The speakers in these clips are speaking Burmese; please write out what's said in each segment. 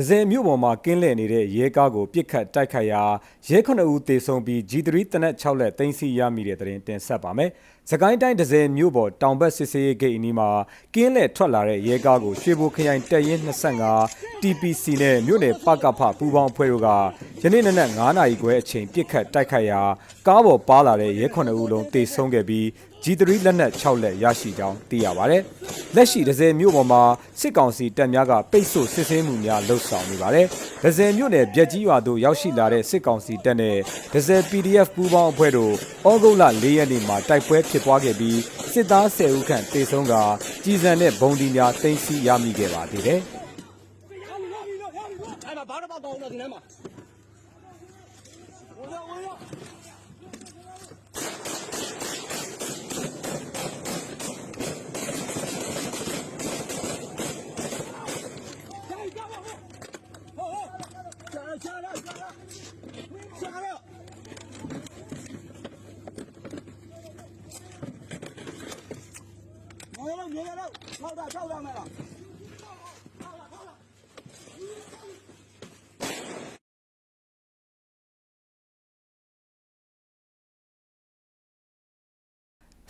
ဒဇယ်မြို့ပေါ်မှာကင်းလှည့်နေတဲ့ရဲကားကိုပြစ်ခတ်တိုက်ခိုက်ရာရဲ9ဦးသေဆုံးပြီး G3 တနက်6လက်တင်စီရမိတဲ့တဲ့တင်ဆက်ပါမယ်။စကိုင်းတိုင်းဒဇယ်မြို့ပေါ်တောင်ဘက်စစ်စေးဂိတ်အနီးမှာကင်းလှည့်ထွက်လာတဲ့ရဲကားကိုရွှေဘိုခရိုင်တပ်ရင်း25 TPC နဲ့မြို့နယ်ပကဖပူးပေါင်းအဖွဲ့တို့ကယနေ့နနက်9နာရီခွဲအချိန်ပြစ်ခတ်တိုက်ခိုက်ရာကားပေါ်ပါလာတဲ့ရဲ9ဦးလုံးသေဆုံးခဲ့ပြီး G3 လက်နက်6လက်ရရှိကြောင်းသိရပါဗျ။လက်ရှိဒဇယ်မြို့ပေါ်မှာစစ်ကောင်စီတပ်များကပိတ်ဆို့စစ်ဆင်းမှုများလှုပ်ဆောင်နေပါတယ်။ဒဇယ်မြို့နယ်ဗျက်ကြီးရွာသို့ရောက်ရှိလာတဲ့စစ်ကောင်စီတပ်နဲ့ဒဇယ် PDF ပူးပေါင်းအဖွဲ့တို့ဩဂုတ်လ၄ရက်နေ့မှာတိုက်ပွဲဖြစ်ပွားခဲ့ပြီးစစ်သား10ဦးခန့်တေဆုံးကကြီးစံတဲ့ဘုံဒီများတင်စီရမိခဲ့ပါသေးတယ်။အဲ့မှာဘာတော့တော့တော့ဒီထဲမှာဝင်ရဝင်ရ လုံးမြေလုံးထောက်တာထောက်တာမဲ့လား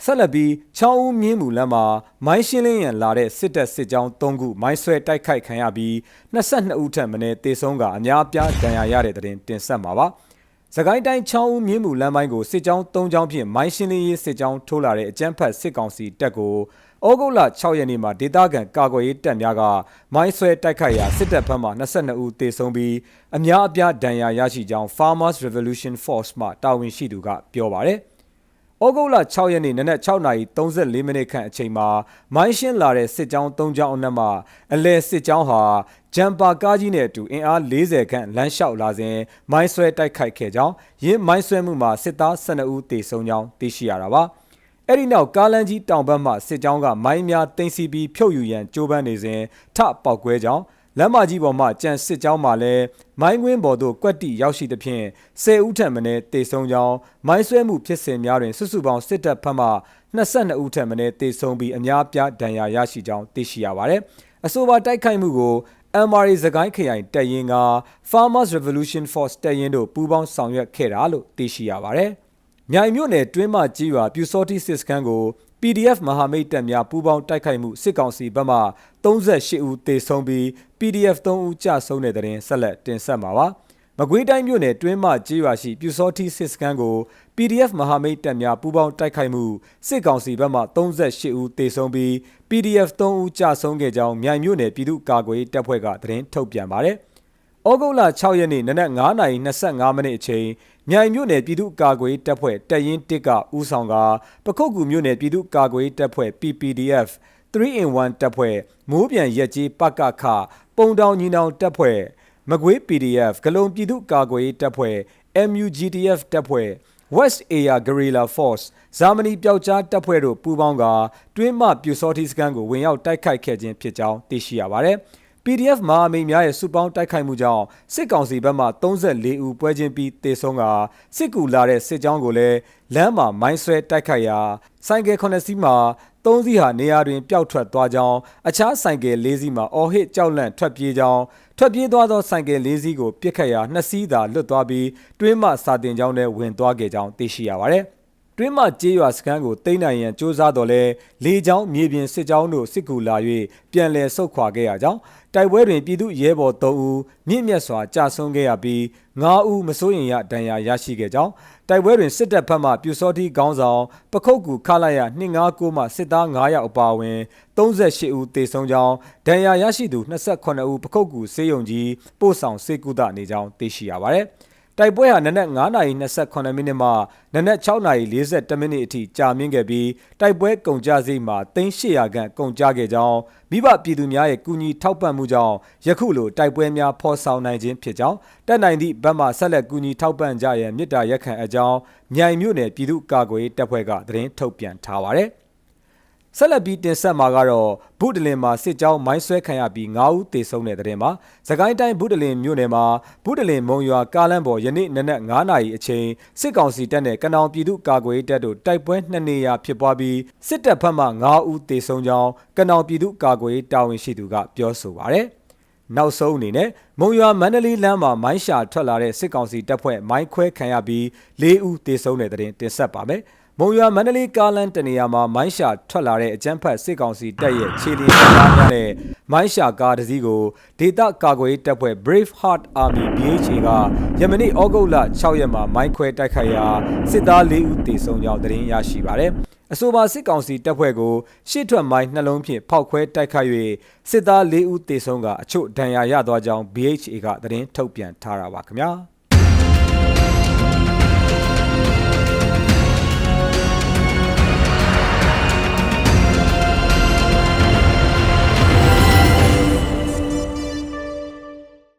ဆက်လက်ပြီးချောင်းဦးမြင်းမူလမ်းမှာမိုင်းရှင်းလင်းရန်လာတဲ့စစ်တပ်စစ်ကြောင်း၃ခုမိုင်းဆွဲတိုက်ခိုက်ခံရပြီး22ဦးထပ်မင်းတေဆုံးကအများအပြားဒဏ်ရာရတဲ့တဲ့တင်တင်ဆက်မှာပါ။စကိုင်းတိုင်းချောင်းဦးမြင်းမူလမ်းပိုင်းကိုစစ်ကြောင်း၃ကြောင်းဖြင့်မိုင်းရှင်းလင်းရေးစစ်ကြောင်းထိုးလာတဲ့အကြမ်းဖက်စစ်ကောင်စီတပ်ကို ဩဂုတ်လ6ရက်နေ့မှာဒေသခံကာကွယ်ရေးတပ်များကမိုင်းဆွဲတိုက်ခိုက်ရာစစ်တပ်ဘက်မှ22ဦးသေဆုံးပြီးအများအပြားဒဏ်ရာရရှိကြောင်း Farmers Revolution Force မှတာဝန်ရှိသူကပြောပါတယ်။ဩဂုတ်လ6ရက်နေ့နနက်6:34မိနစ်ခန့်အချိန်မှာမိုင်းရှင်းလာတဲ့စစ်ကြောင်း၃ကြောင်းအနက်မှာအလဲစစ်ကြောင်းဟာဂျမ်ပါကားကြီးနဲ့အတူအင်အား40ခန့်လမ်းလျှောက်လာစဉ်မိုင်းဆွဲတိုက်ခိုက်ခဲ့ကြောင်းရင်းမိုင်းဆွဲမှုမှာစစ်သား12ဦးသေဆုံးကြောင်းသိရှိရတာပါ အဲ့ဒီနောက်ကားလန်းကြီးတောင်ဘက်မှစစ်ကြောင်းကမိုင်းများတင်စီပြီးဖြုတ်ယူရန်ကြိုးပမ်းနေစဉ်ထပောက်ကွဲကြောင်းလမ်းမကြီးပေါ်မှာကြံစစ်ကြောင်းမှာလည်းမိုင်းကွင်းပေါ်သို့ကွက်တီရောက်ရှိသဖြင့်10ဦးထက်မနည်းတေဆုံးကြောင်းမိုင်းဆွဲမှုဖြစ်စဉ်များတွင်စုစုပေါင်းစစ်တပ်ဖက်မှ22ဦးထက်မနည်းတေဆုံးပြီးအများပြားဒဏ်ရာရရှိကြောင်းသိရှိရပါတယ်။အဆိုပါတိုက်ခိုက်မှုကို MRA စကိုင်းခရိုင်တပ်ရင်းက Farmers Revolution Force တပ်ရင်းတို့ပူးပေါင်းဆောင်ရွက်ခဲ့တာလို့သိရှိရပါတယ်။ မြိုင်မြို့နယ်တွင်းမှကြီးရွာပြူစောတိစစ်စခန်းကို PDF မဟာမိတ်တပ်များပူးပေါင်းတိုက်ခိုက်မှုစစ်ကောင်စီဘက်မှ38ဦးသေဆုံးပြီး PDF 3ဦးကြာဆုံးတဲ့တဲ့ရင်ဆက်လက်တင်ဆက်မှာပါမကွေးတိုင်းမြို့နယ်တွင်းမှကြေးရွာရှိပြူစောတိစစ်စခန်းကို PDF မဟာမိတ်တပ်များပူးပေါင်းတိုက်ခိုက်မှုစစ်ကောင်စီဘက်မှ38ဦးသေဆုံးပြီး PDF 3ဦးကြာဆုံးခဲ့ကြောင်းမြိုင်မြို့နယ်ပြည်သူ့ကာကွယ်ရေးတပ်ဖွဲ့ကသတင်းထုတ်ပြန်ပါတယ်ဩဂုတ်လ6ရက်နေ့နနက်9:25မိနစ်အချိန် မြိုင်မြို့နယ်ပြည်သူ့ကာကွယ်ရေးတပ်ဖွဲ့တပ်ရင်း1ကဦးဆောင်ကပခုတ်ကူမြို့နယ်ပြည်သူ့ကာကွယ်ရေးတပ်ဖွဲ့ PPDF 3 in 1တပ်ဖွဲ့မိုးပြန်ရက်ကြီးပကခပုံတောင်ညီနောင်တပ်ဖွဲ့မကွေး PDF ဂလုံပြည်သူ့ကာကွယ်ရေးတပ်ဖွဲ့ MUGTF တပ်ဖွဲ့ West Area Guerrilla Force ဇာမနီပျောက်ကြားတပ်ဖွဲ့တို့ပူးပေါင်းကတွင်းမှပြူစောတိစကန်ကိုဝင်ရောက်တိုက်ခိုက်ခဲ့ခြင်းဖြစ်ကြောင်းသိရှိရပါတယ်။ PDF မဟာမိတ်များရဲ့စုပေါင်းတိုက်ခိုက်မှုကြောင့်စစ်ကောင်စီဘက်မှ34ဦးပွဲချင်းပြီးတေဆုံးကစစ်ကူလာတဲ့စစ်ကြောင်းကိုလည်းလမ်းမှာမိုင်းဆွဲတိုက်ခိုက်ရာဆိုင်ကယ်9စီးမှာ၃စီးဟာနေရာတွင်ပျောက်ထွက်သွားကြောင်းအခြားဆိုင်ကယ်၄စီးမှာအော်ဟစ်ကြောက်လန့်ထွက်ပြေးကြောင်းထွက်ပြေးသွားသောဆိုင်ကယ်၄စီးကိုပြစ်ခတ်ရာနှစ်စီးသာလွတ်သွားပြီးတွင်းမှစာတင်ကြောင်းနဲ့ဝင်သွားခဲ့ကြောင်းသိရှိရပါတယ်။ တွင်းမှကြေးရွာစခန်းကိုတိတ်နိုင်ရန်စ조사တော်လဲလေကြောင်းမြေပြင်စစ်ကြောင်းတို့စစ်ကူလာ၍ပြန်လည်ဆုတ်ခွာခဲ့ရကြောင်းတိုက်ပွဲတွင်ပြည်သူရဲဘော်3ဦးမြင့်မြတ်စွာကြာဆုံးခဲ့ရပြီး9ဦးမစိုးရင်ရဒဏ်ရာရရှိခဲ့ကြောင်းတိုက်ပွဲတွင်စစ်တပ်ဖက်မှပြူစောတိခေါင်းဆောင်ပခုတ်ကူခလာရ259မှစစ်သား9ယောက်အပါအဝင်38ဦးသေဆုံးကြောင်းဒဏ်ရာရရှိသူ28ဦးပခုတ်ကူစေယုံကြီးပို့ဆောင်စေကုသနေကြောင်းသိရှိရပါတယ်။ တတိုက်ပွဲဟာနနက်9:28မိနစ်မှနနက်6:42မိနစ်အထိကြာမြင့်ခဲ့ပြီးတိုက်ပွဲကုန်ကြစည်မှာ3800ခန့်ကုန်ကြခဲ့ကြောင်းမိဘပြည်သူများရဲ့ကူညီထောက်ပံ့မှုကြောင့်ယခုလိုတိုက်ပွဲများဖော်ဆောင်နိုင်ခြင်းဖြစ်ကြောင်းတက်နိုင်သည့်ဘက်မှဆက်လက်ကူညီထောက်ပံ့ကြရန်မြစ်တာရက်ခံအကြောင်းမြိုင်မြို့နယ်ပြည်သူ့ကာကွယ်ရေးတပ်ဖွဲ့ကသတင်းထုတ်ပြန်ထားပါတယ် ဆက်လက်ပြီးတင်ဆက်မှာကတော့ဘုဒ္ဓလင်မှာစစ်ကြောင်းမိုင်းဆွဲခံရပြီး9ဦးသေဆုံးတဲ့တဲ့တင်မှာသခိုင်းတိုင်းဘုဒ္ဓလင်မြို့နယ်မှာဘုဒ္ဓလင်မုံရွာကားလမ်းပေါ်ယနေ့နနက်9နာရီအချိန်စစ်ကောင်စီတပ်နဲ့ကနောင်ပြည်သူ့ကာကွယ်ရေးတပ်တို့တိုက်ပွဲနှစ်နေရာဖြစ်ပွားပြီးစစ်တပ်ဘက်မှ9ဦးသေဆုံးကြောင်းကနောင်ပြည်သူ့ကာကွယ်ရေးတာဝန်ရှိသူကပြောဆိုပါရယ်နောက်ဆုံးအနေနဲ့မုံရွာမန္တလေးလမ်းမှာမိုင်းရှာထွက်လာတဲ့စစ်ကောင်စီတပ်ဖွဲ့မိုင်းခွဲခံရပြီး၄ဦးသေဆုံးတဲ့တဲ့တင်တင်ဆက်ပါမယ်။ မုံရွာမန္တလေးကားလမ်းတနေရာမှာမိုင်းရှာထွက်လာတဲ့အကြမ်းဖက်စစ်ကောင်စီတပ်ရဲ့ခြေလျင်ကားများနဲ့မိုင်းရှာကားတစ်စီးကိုဒေသကာကွယ်ရေးတပ်ဖွဲ့ Brave Heart Army BHA ကယမနေ့ဩဂုတ်လ6ရက်မှာမိုင်းခွဲတိုက်ခိုက်ရာစစ်သား၄ဦးသေဆုံးကြောင်းသတင်းရရှိပါရတယ်။အဆိုပါစစ်ကောင်စီတပ်ဖွဲ့ကိုရှေ့ထွက်မိုင်းနှလုံးဖြင့်ဖောက်ခွဲတိုက်ခိုက်၍စစ်သား၄ဦးသေဆုံးကအချို့ဒဏ်ရာရသွားကြောင်း BHA ကသတင်းထုတ်ပြန်ထားတာပါခင်ဗျာ။